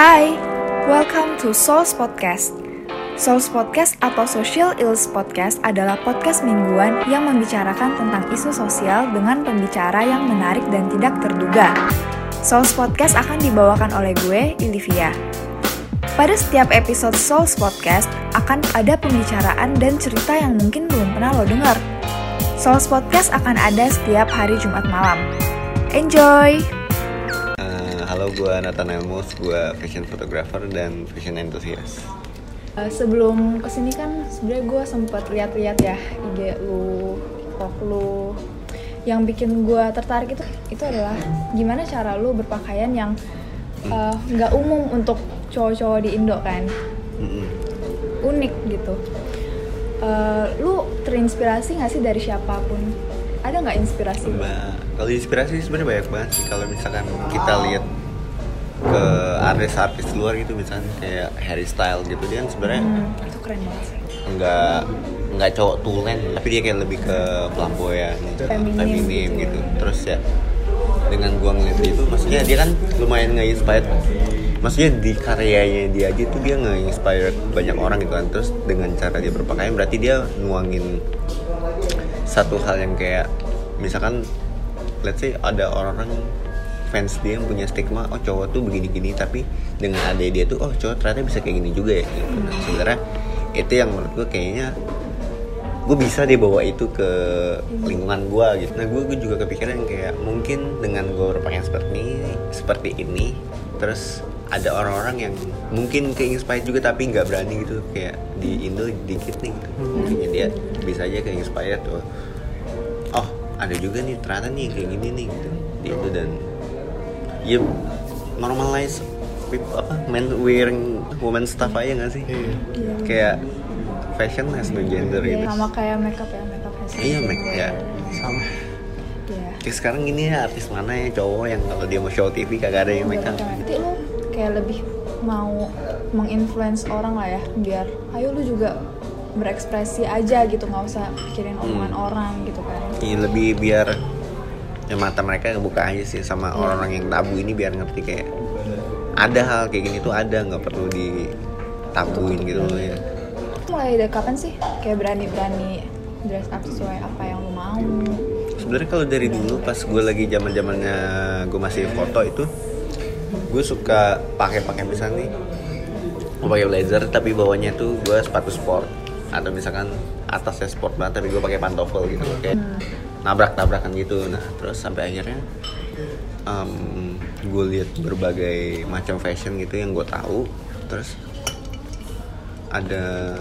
Hai, welcome to Souls Podcast. Souls Podcast atau Social Ills Podcast adalah podcast mingguan yang membicarakan tentang isu sosial dengan pembicara yang menarik dan tidak terduga. Souls Podcast akan dibawakan oleh gue, Olivia. Pada setiap episode Souls Podcast akan ada pembicaraan dan cerita yang mungkin belum pernah lo dengar. Souls Podcast akan ada setiap hari Jumat malam. Enjoy! Halo, gue Nathanael Mus, gue fashion photographer dan fashion enthusiast. Uh, sebelum ke sini kan sebenarnya gue sempat lihat-lihat ya IG lu, TikTok lu. Yang bikin gue tertarik itu itu adalah gimana cara lu berpakaian yang uh, nggak uh, umum untuk cowok-cowok di Indo kan, mm-hmm. unik gitu. Uh, lu terinspirasi nggak sih dari siapa pun? Ada nggak inspirasi? Kalau inspirasi sebenarnya banyak banget sih. Kalau misalkan kita lihat ke artis-artis luar gitu misalnya kayak Harry Style gitu. Dia kan sebenarnya hmm, itu keren banget sih. nggak nggak cowok tulen tapi dia kayak lebih ke flamboyan gitu feminim gitu. gitu. Terus ya dengan gua ngeliat itu maksudnya dia kan lumayan nge-inspired maksudnya di karyanya dia aja tuh dia nge-inspired banyak orang gitu kan. Terus dengan cara dia berpakaian berarti dia nuangin satu hal yang kayak misalkan let's say ada orang-orang fans dia yang punya stigma oh cowok tuh begini-gini tapi dengan ada dia tuh oh cowok ternyata bisa kayak gini juga ya gitu. Nah, sebenarnya itu yang menurut gue kayaknya gue bisa deh bawa itu ke lingkungan gue gitu. Nah gue, gue juga kepikiran kayak mungkin dengan gue berpakaian seperti ini, seperti ini, terus ada orang-orang yang mungkin ke inspired juga tapi nggak berani gitu kayak di Indo dikit nih gitu. Mungkin dia bisa aja ke inspired tuh. Oh ada juga nih ternyata nih kayak gini nih gitu di Indo dan ya normalize people, apa men wearing woman stuff aja gak sih? Yeah. kayak fashion has no gender yeah, gitu. sama kayak makeup ya makeup has iya make ya sama. Yeah. kayak sekarang gini ya artis mana ya cowok yang kalau dia mau show TV kagak ada yang makeup nanti lu kayak lebih mau menginfluence orang lah ya biar ayo lu juga berekspresi aja gitu nggak usah pikirin omongan hmm. orang gitu kan. Iya lebih biar ya mata mereka kebuka aja sih sama orang-orang yang tabu ini biar ngerti kayak ada hal kayak gini tuh ada nggak perlu ditabuin gitu loh ya. Mulai dari kapan sih kayak berani-berani dress up sesuai apa yang lo mau? Sebenarnya kalau dari dulu pas gue lagi zaman zamannya gue masih foto itu gue suka pakai pakai misalnya nih gue pakai blazer tapi bawahnya tuh gue sepatu sport atau misalkan atasnya sport banget tapi gue pakai pantofel gitu kayak hmm nabrak-nabrakan gitu. Nah terus sampai akhirnya um, gue lihat berbagai macam fashion gitu yang gue tahu. Terus ada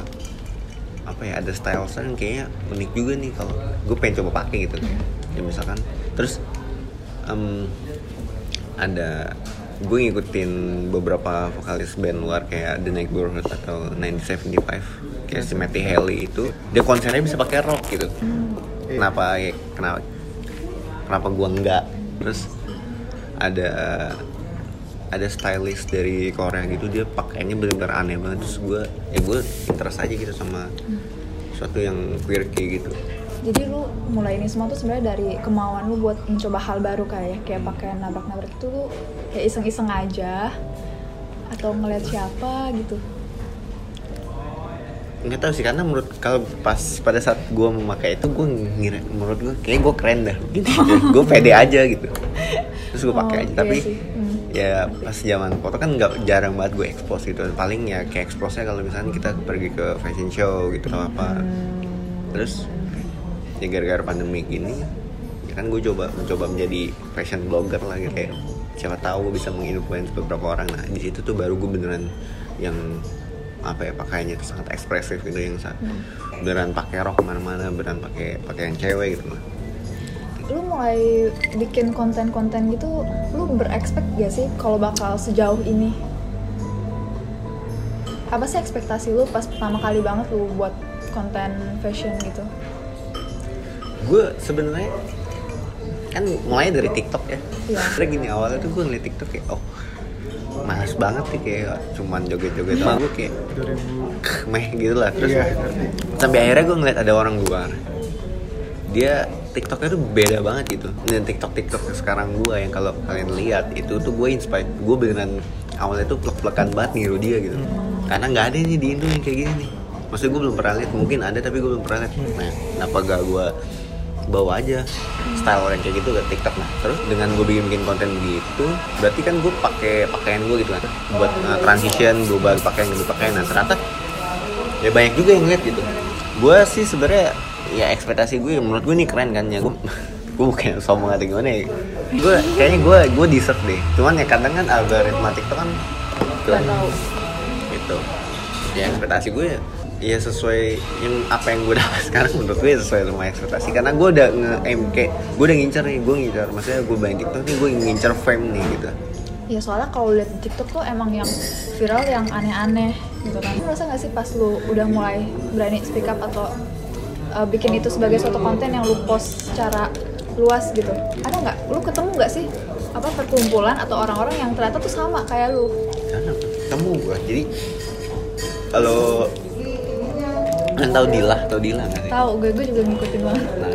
apa ya ada style yang kayaknya unik juga nih kalau gue pengen coba pakai gitu. Ya misalkan terus um, ada gue ngikutin beberapa vokalis band luar kayak The Neighborhood atau 1975 kayak si Matty Haley itu. Dia konsernya bisa pakai rock gitu kenapa ya, kenapa kenapa gua enggak? Terus ada ada stylist dari Korea gitu dia pakainya benar-benar aneh banget. Terus gue ya gue interest aja gitu sama suatu yang weird kayak gitu. Jadi lu mulai ini semua tuh sebenarnya dari kemauan lu buat mencoba hal baru kayak kayak pakai nabrak-nabrak itu kayak iseng-iseng aja atau ngeliat siapa gitu nggak tahu sih karena menurut kalau pas pada saat gue memakai itu gue ngira menurut gue kayak gue keren dah gitu. Gue pede aja gitu. Terus gue pakai oh, aja. tapi hmm. ya pas zaman foto kan nggak jarang banget gue expose gitu. Paling ya kayak expose nya kalau misalnya kita pergi ke fashion show gitu atau apa. Hmm. terus ya gara-gara pandemi gini ya kan gue coba mencoba menjadi fashion blogger lah gitu. Kayak siapa tahu gue bisa menginfluence beberapa orang. Nah di situ tuh baru gue beneran yang apa ya pakaiannya itu sangat ekspresif gitu yang saat hmm. beneran pakai rok ke mana-mana beneran pakai pakaian cewek gitu mah lu mulai bikin konten-konten gitu lu berekspek gak sih kalau bakal sejauh ini apa sih ekspektasi lu pas pertama kali banget lu buat konten fashion gitu gue sebenarnya kan mulai dari TikTok ya. Iya. Terus gini awalnya tuh gue ngeliat TikTok kayak oh males banget sih kayak cuman joget-joget sama gue kayak meh gitu lah. Terus iya, sampai akhirnya gue ngeliat ada orang luar. Dia TikToknya tuh beda banget gitu. Dan TikTok TikTok sekarang gue yang kalau kalian lihat itu tuh gue inspired gue beneran awalnya tuh plek-plekan banget niru dia gitu. Karena nggak ada nih di Indo yang kayak gini nih. Maksudnya gue belum pernah lihat mungkin ada tapi gue belum pernah lihat. Nah kenapa gak gue bawa aja style orang kayak gitu ke TikTok. Nah terus dengan gue bikin bikin konten begitu berarti kan gue pakai pakaian gue gitu kan buat uh, transition gue balik pakaian gue pakaian. Nah ternyata ya banyak juga yang lihat gitu. Gue sih sebenarnya ya ekspektasi gue menurut gue ini keren kan ya gue gue bukan sombong atau gimana ya. Gue kayaknya gue gue deserve deh. Cuman ya kadang kan algoritma TikTok kan tahu. gitu. Ya ekspektasi gue ya sesuai yang apa yang gue dapat sekarang menurut gue ya sesuai sama ekspektasi karena gue udah nge aim kayak gue udah ngincer nih gue ngincer maksudnya gue main TikTok nih gue ngincer fame nih gitu Ya soalnya kalau lihat di TikTok tuh emang yang viral yang aneh-aneh gitu kan. Lu Merasa gak sih pas lu udah mulai berani speak up atau uh, bikin itu sebagai suatu konten yang lu post secara luas gitu? Ada nggak? Lu ketemu nggak sih apa perkumpulan atau orang-orang yang ternyata tuh sama kayak lu? ketemu gue jadi kalau kan tahu Dila tahu Dila nggak sih Tahu, gue gue juga ngikutin banget. nah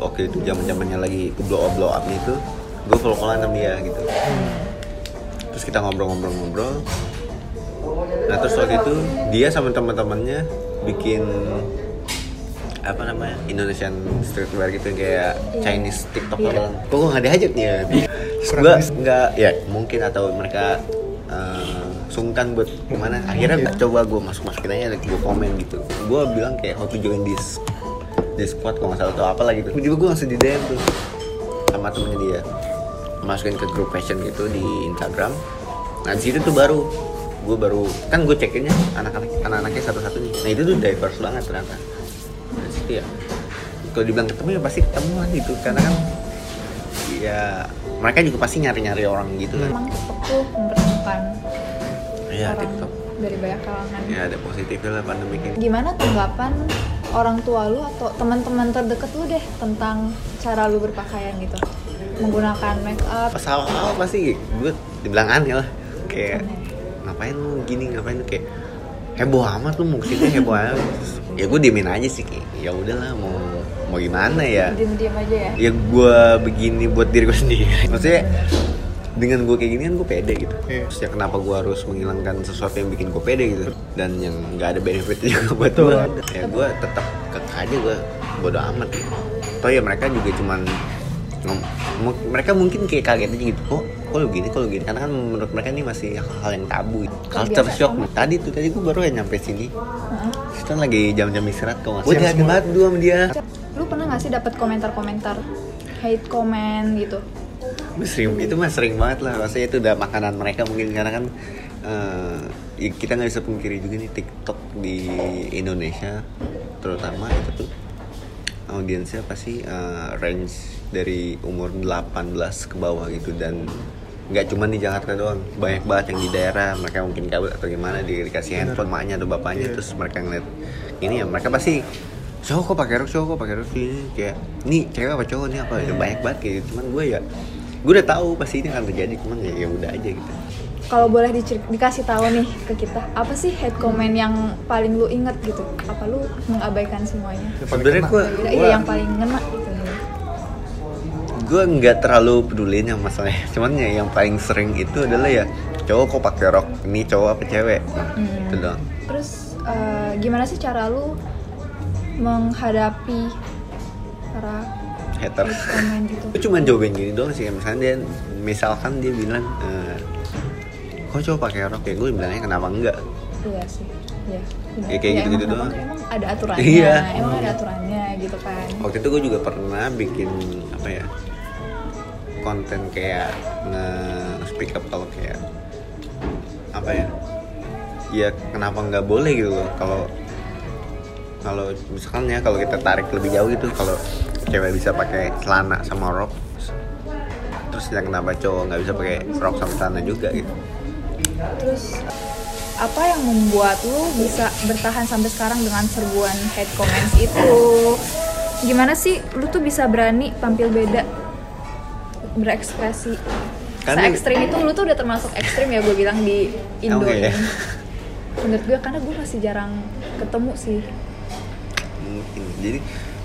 oke itu zaman zamannya lagi blow up blow up itu gue follow followan sama dia gitu terus kita ngobrol-ngobrol-ngobrol nah terus waktu itu dia sama teman-temannya bikin apa namanya Indonesian streetwear gitu yang kayak Chinese TikTok Iya. gitu. Kok gue nggak diajak nih ya? Terus gue nggak ya mungkin atau mereka eh, sungkan buat gimana? Akhirnya gue coba gue masuk masukin aja, gue komen gitu. Gue bilang kayak how to join this this squad kalau nggak salah atau apa lagi gitu. Juga gue langsung di DM tuh sama temennya dia masukin ke grup fashion gitu di Instagram. Nah di situ tuh baru gue baru kan gue cekinnya anak-anak anak-anaknya satu-satu nih. Nah itu tuh diverse banget ternyata. Nah situ ya kalau dibilang ketemu ya pasti ketemu lah gitu karena kan ya mereka juga pasti nyari-nyari orang gitu kan. Emang tuh mempertemukan Iya orang TikTok. dari banyak kalangan. Ya ada positifnya lah pandemi ini. Gimana tanggapan orang tua lu atau teman-teman terdekat lu deh tentang cara lu berpakaian gitu? Menggunakan make up. Pas awal-awal pasti gue dibilang aneh lah kayak ngapain lu gini ngapain lu kayak heboh amat lu ke sini heboh amat ya gue diemin aja sih kayak ya udahlah mau mau gimana ya Diam-diam aja ya. ya gue begini buat diri gue sendiri maksudnya dengan gue kayak gini kan gue pede gitu. Iya. Terus ya kenapa gue harus menghilangkan sesuatu yang bikin gue pede gitu? Dan yang nggak ada benefitnya juga buat gue ya gue tetap kekeh aja gue bodo amat. Gitu. toh ya mereka juga cuman mereka mungkin kayak kaget aja gitu kok kok lu gini kok lu gini? Karena kan menurut mereka ini masih hal yang tabu culture biasa shock. sama. tadi tuh tadi gue baru ya nyampe sini. Kan lagi jam-jam istirahat kok gue semua. banget. dua sama dia. Lu pernah gak sih dapat komentar-komentar hate comment gitu? Sering itu mah sering banget lah. Rasanya itu udah makanan mereka mungkin. Karena kan ya kita nggak bisa pungkiri juga nih TikTok di Indonesia. Terutama itu tuh audiensnya pasti eh, range dari umur 18 ke bawah gitu. Dan nggak cuma di Jakarta doang. Banyak banget yang di daerah. Mereka mungkin kabel atau gimana di- dikasih handphone maknya atau bapaknya. Iya. terus mereka ngeliat ini ya mereka pasti cowok kok pakai rok cowok kok pakai rok? Ini kayak ini cewek apa cowok ini apa ya banyak banget kayak gitu. cuman gue ya gue udah tahu pasti ini akan terjadi cuman ya ya udah aja gitu Kalau boleh dicer- dikasih tahu nih ke kita, apa sih hate comment yang paling lu inget gitu? Apa lu mengabaikan semuanya? Yang paling sebenarnya gue Iya, yang paling ngena gitu. gue nggak terlalu pedulin yang masalahnya cuman ya yang paling sering itu adalah ya cowok kok pakai rok ini cowok apa cewek Hmm. itu doang Terus eh, gimana sih cara lu menghadapi para hater gitu? gue cuma jawabin gini doang sih misalnya dia misalkan dia bilang eh, kok cowok pakai rok ya gue bilangnya kenapa enggak Iya sih. Iya. Ya, kayak gitu-gitu emang, doang. Emang, emang ada aturannya. Iya. Emang ada aturannya gitu kan. waktu itu gue juga pernah bikin apa ya konten kayak nge speak up kalau kayak apa ya ya kenapa nggak boleh gitu loh kalau kalau misalkan ya kalau kita tarik lebih jauh gitu kalau cewek bisa pakai celana sama rok terus yang kenapa cowok nggak bisa pakai rok sama celana juga gitu Terus apa yang membuat lu bisa bertahan sampai sekarang dengan serbuan hate comments itu? Gimana sih lu tuh bisa berani tampil beda berekspresi? Kan Se ini- ekstrim itu lu tuh udah termasuk ekstrim ya gue bilang di Indo Oke, ya. Menurut gue karena gue masih jarang ketemu sih. mungkin jadi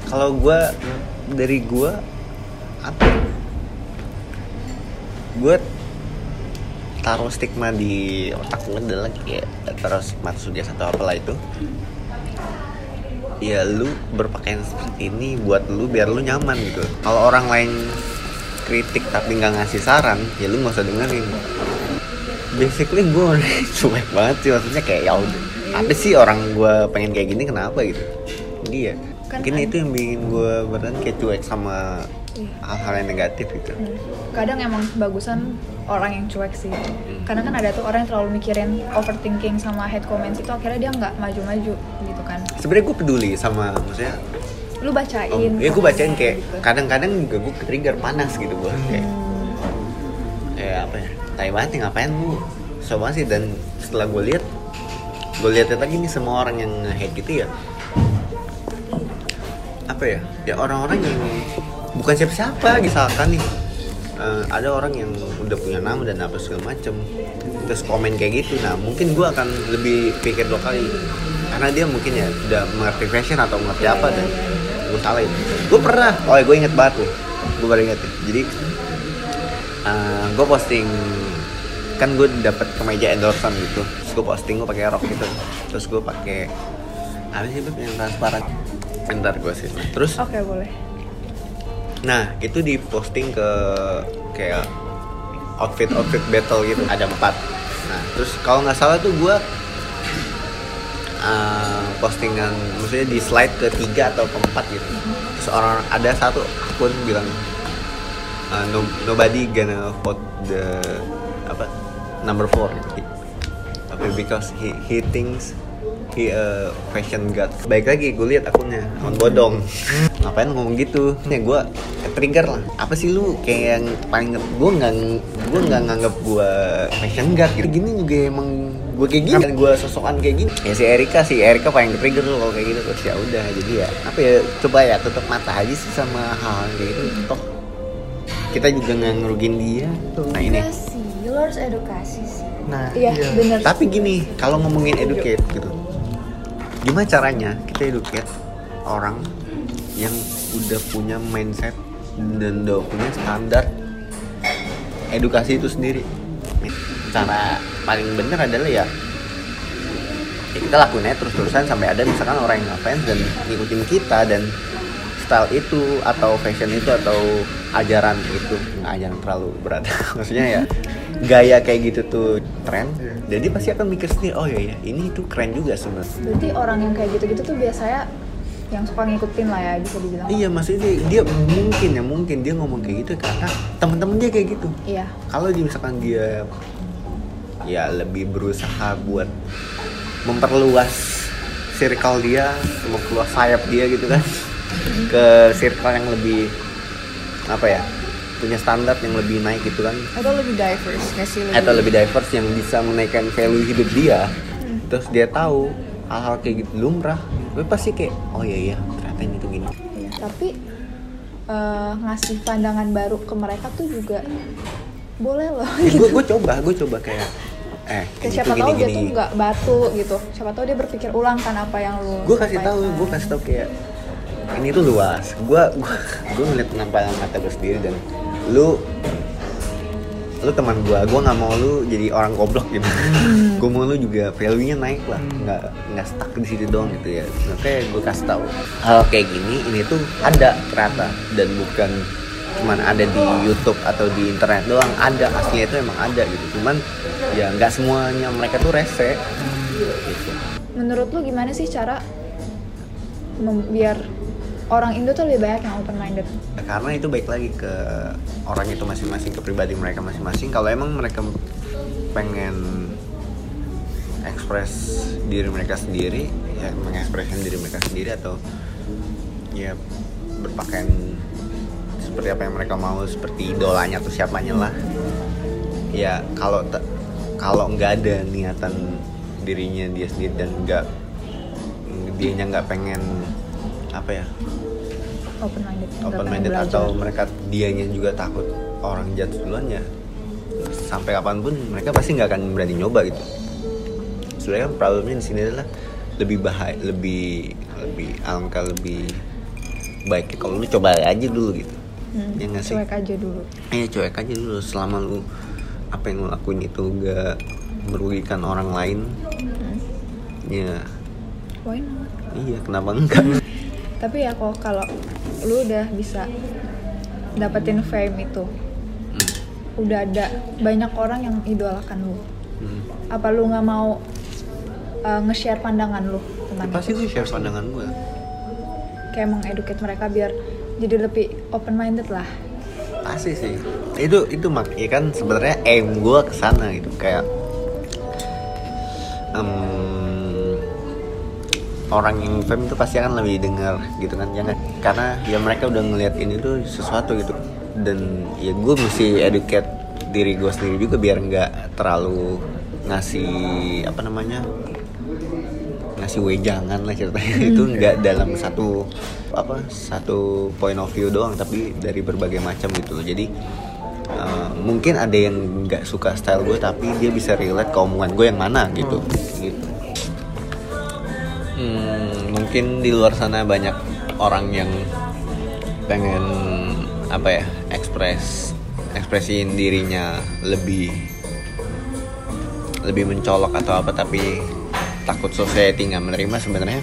kalau gue dari gue apa ya? gue taruh stigma di otak gue adalah kayak taruh stigma suges atau apalah itu. Ya lu berpakaian seperti ini buat lu biar lu nyaman gitu. Kalau orang lain kritik tapi nggak ngasih saran ya lu nggak usah dengerin. Basically gue cuek banget sih maksudnya kayak ya ada sih orang gue pengen kayak gini kenapa? gitu. Dia Kan mungkin itu yang bikin gue beneran kayak cuek sama Iya. hal-hal yang negatif gitu Hmm. kadang emang bagusan orang yang cuek sih Hmm. karena kan ada tuh orang yang terlalu mikirin overthinking sama hate comments itu akhirnya dia nggak maju-maju gitu kan sebenarnya gue peduli sama maksudnya lu bacain oh, ya gue bacain kayak gitu. kadang-kadang juga gue trigger panas gitu gue kayak Hmm. kayak apa ya tai banget nih ngapain lu coba sih dan setelah gue lihat gue lihat lagi nih semua orang yang hate gitu ya apa ya ya orang-orang yang bukan siapa-siapa misalkan nih eh, ada orang yang udah punya nama dan apa segala macem terus komen kayak gitu. Nah mungkin gue akan lebih pikir dua kali karena dia mungkin ya udah mengerti fashion atau mengerti apa dan gue salah itu gue pernah oh gue inget banget nih gue baru inget nih. jadi gue posting kan gue dapet kemeja endorsean gitu. Terus gue posting gue pakai rok gitu. Terus gue pakai apa sih yang transparan ntar gue sih terus? Oke boleh. Nah itu diposting ke kayak outfit outfit battle gitu. Ada empat. Nah terus kalau nggak salah tuh gue uh, postingan maksudnya di slide ketiga atau keempat gitu. Terus orang ada satu akun bilang uh, no, nobody gonna vote the apa number four. Gitu. apa because he he thinks he a fashion god. Baik lagi gue lihat akunnya akun bodong. Ngapain ngomong gitu? Nih gue trigger lah. Apa sih lu kayak yang paling gue nggak gue nggak nganggap gue fashion god gitu. Gini juga emang gue kayak gini gue sosokan kayak gini. Ya si Erika sih Erika paling trigger lu kalau kayak gitu. Terus ya udah jadi ya apa ya coba ya tutup mata aja sih sama hal kayak gitu. Toh kita juga nggak ngerugin dia. Nah ini. Enggak sih lu harus edukasi sih. Nah iya. bener. Tapi gini kalau ngomongin educate gitu gimana caranya kita educate orang yang udah punya mindset dan punya standar edukasi itu sendiri? Cara paling bener adalah ya ya kita lakuin aja terus-terusan sampai ada misalkan orang yang ngefans dan ngikutin kita dan style itu atau fashion itu atau ajaran itu. Nggak ajaran terlalu berat. Maksudnya ya gaya kayak gitu tuh tren jadi pasti akan mikir sendiri oh iya ya ini tuh keren juga sebenarnya. Berarti orang yang kayak gitu-gitu tuh biasanya yang suka ngikutin lah ya bisa dibilang. Iya maksudnya dia, dia mungkin ya mungkin dia ngomong kayak gitu karena temen-temen dia kayak gitu. Iya. Kalau dia misalkan dia ya lebih berusaha buat memperluas circle dia memperluas sayap dia gitu kan ke circle yang lebih apa ya punya standar yang lebih naik gitu kan. Atau lebih diverse nggak sih lebih atau lebih diverse yang bisa menaikkan value hidup dia. Terus dia tahu hal-hal kayak gitu lumrah gue pasti kayak oh iya iya ternyata ini tuh gini. Iya, tapi eh, ngasih pandangan baru ke mereka tuh juga boleh loh. Gue gue coba gue coba kayak eh Kayak siapa tuh tahu gini. dia tuh nggak batu gitu. Siapa tahu dia berpikir ulang kan apa yang lu gue kasih tahu gue kasih tahu kayak ini tuh luas. Gue gue gue ngeliat penampakan mata gue sendiri dan lu lu teman gue gue nggak mau lu jadi orang goblok gitu. Hmm. gue mau lu juga value nya naik lah. Nggak nggak stuck di situ doang gitu ya. Makanya gue kasih tahu hal kayak gini ini tuh ada ternyata. Dan bukan cuman ada di YouTube atau di internet doang ada. Aslinya itu emang ada gitu. Cuman ya nggak semuanya mereka tuh rese. Gitu. menurut lu gimana sih cara biar orang Indo tuh lebih banyak yang open minded karena itu baik lagi ke orang itu masing-masing ke pribadi mereka masing-masing. Kalau emang mereka pengen ekspres diri mereka sendiri ya mengekspresikan diri mereka sendiri atau ya berpakaian seperti apa yang mereka mau seperti idolanya atau siapanya lah. Ya kalau kalau nggak ada niatan dirinya dia sendiri dan nggak dianya nggak pengen apa ya? Open minded open minded atau mereka dianya juga takut orang jatuh duluan ya. Sampai kapan pun mereka pasti nggak akan berani nyoba gitu. Sebenarnya kan problemnya di sini adalah lebih bahaya lebih lebih alangkah lebih baik. Kalau lu coba aja dulu gitu. Hmm, ya nggak sih? cuek aja dulu. Eh cuek aja dulu. Selama lu apa yang lo lakuin itu gak merugikan orang lain Hmm. ya. Why not? iya kenapa enggak Tapi ya kok kalau lu udah bisa dapetin fame itu, Hmm. udah ada banyak orang yang idolakan lu. Hmm. Apa lu nggak mau uh, nge-share pandangan lu tentang pasti gue share pandangan gue Kayak mengeduket mereka biar jadi lebih open minded lah. pasti sih itu itu mak ya kan sebenarnya aim gue ke sana gitu kayak orang yang fame itu pasti akan lebih dengar gitu kan jangan karena ya mereka udah ngeliat ini tuh sesuatu gitu. Dan ya gue mesti educate diri gue sendiri juga biar nggak terlalu ngasih apa namanya ngasih wejangan lah ceritanya. Itu nggak dalam satu apa satu point of view doang tapi dari berbagai macam gitu loh. Jadi uh, mungkin ada yang nggak suka style gue tapi dia bisa relate ke omongan gue yang mana gitu gitu. Hmm, mungkin di luar sana banyak orang yang pengen apa ya ekspres ekspresiin dirinya lebih lebih mencolok atau apa tapi takut society nggak menerima sebenarnya.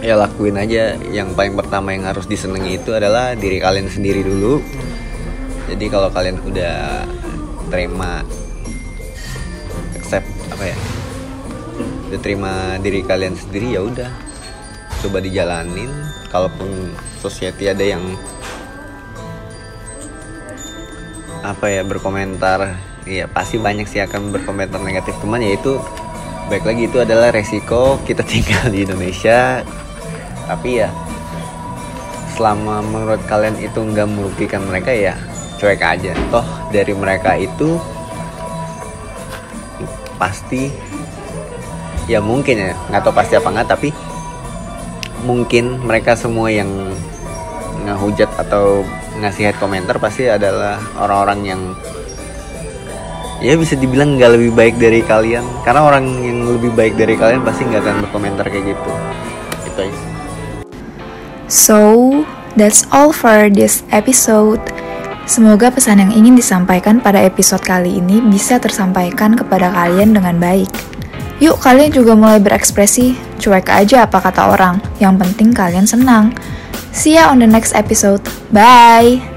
Ya lakuin aja. Yang paling pertama yang harus disenangi itu adalah diri kalian sendiri dulu. Jadi kalau kalian udah terima accept apa ya udah terima diri kalian sendiri ya udah coba dijalanin kalaupun society ada yang apa ya berkomentar ya pasti banyak sih akan berkomentar negatif. Teman yaitu baik lagi itu adalah resiko kita tinggal di Indonesia. Tapi ya selama menurut kalian itu nggak merugikan mereka ya cuek aja. Toh dari mereka itu pasti ya mungkin ya nggak tahu pasti apa nggak tapi mungkin mereka semua yang ngehujat atau ngasih hate komentar pasti adalah orang-orang yang ya bisa dibilang nggak lebih baik dari kalian karena orang yang lebih baik dari kalian pasti nggak akan berkomentar kayak gitu itu aja. So, that's all for this episode. Semoga pesan yang ingin disampaikan pada episode kali ini bisa tersampaikan kepada kalian dengan baik. Yuk kalian juga mulai berekspresi, cuek aja apa kata orang, yang penting kalian senang. See ya on the next episode. Bye!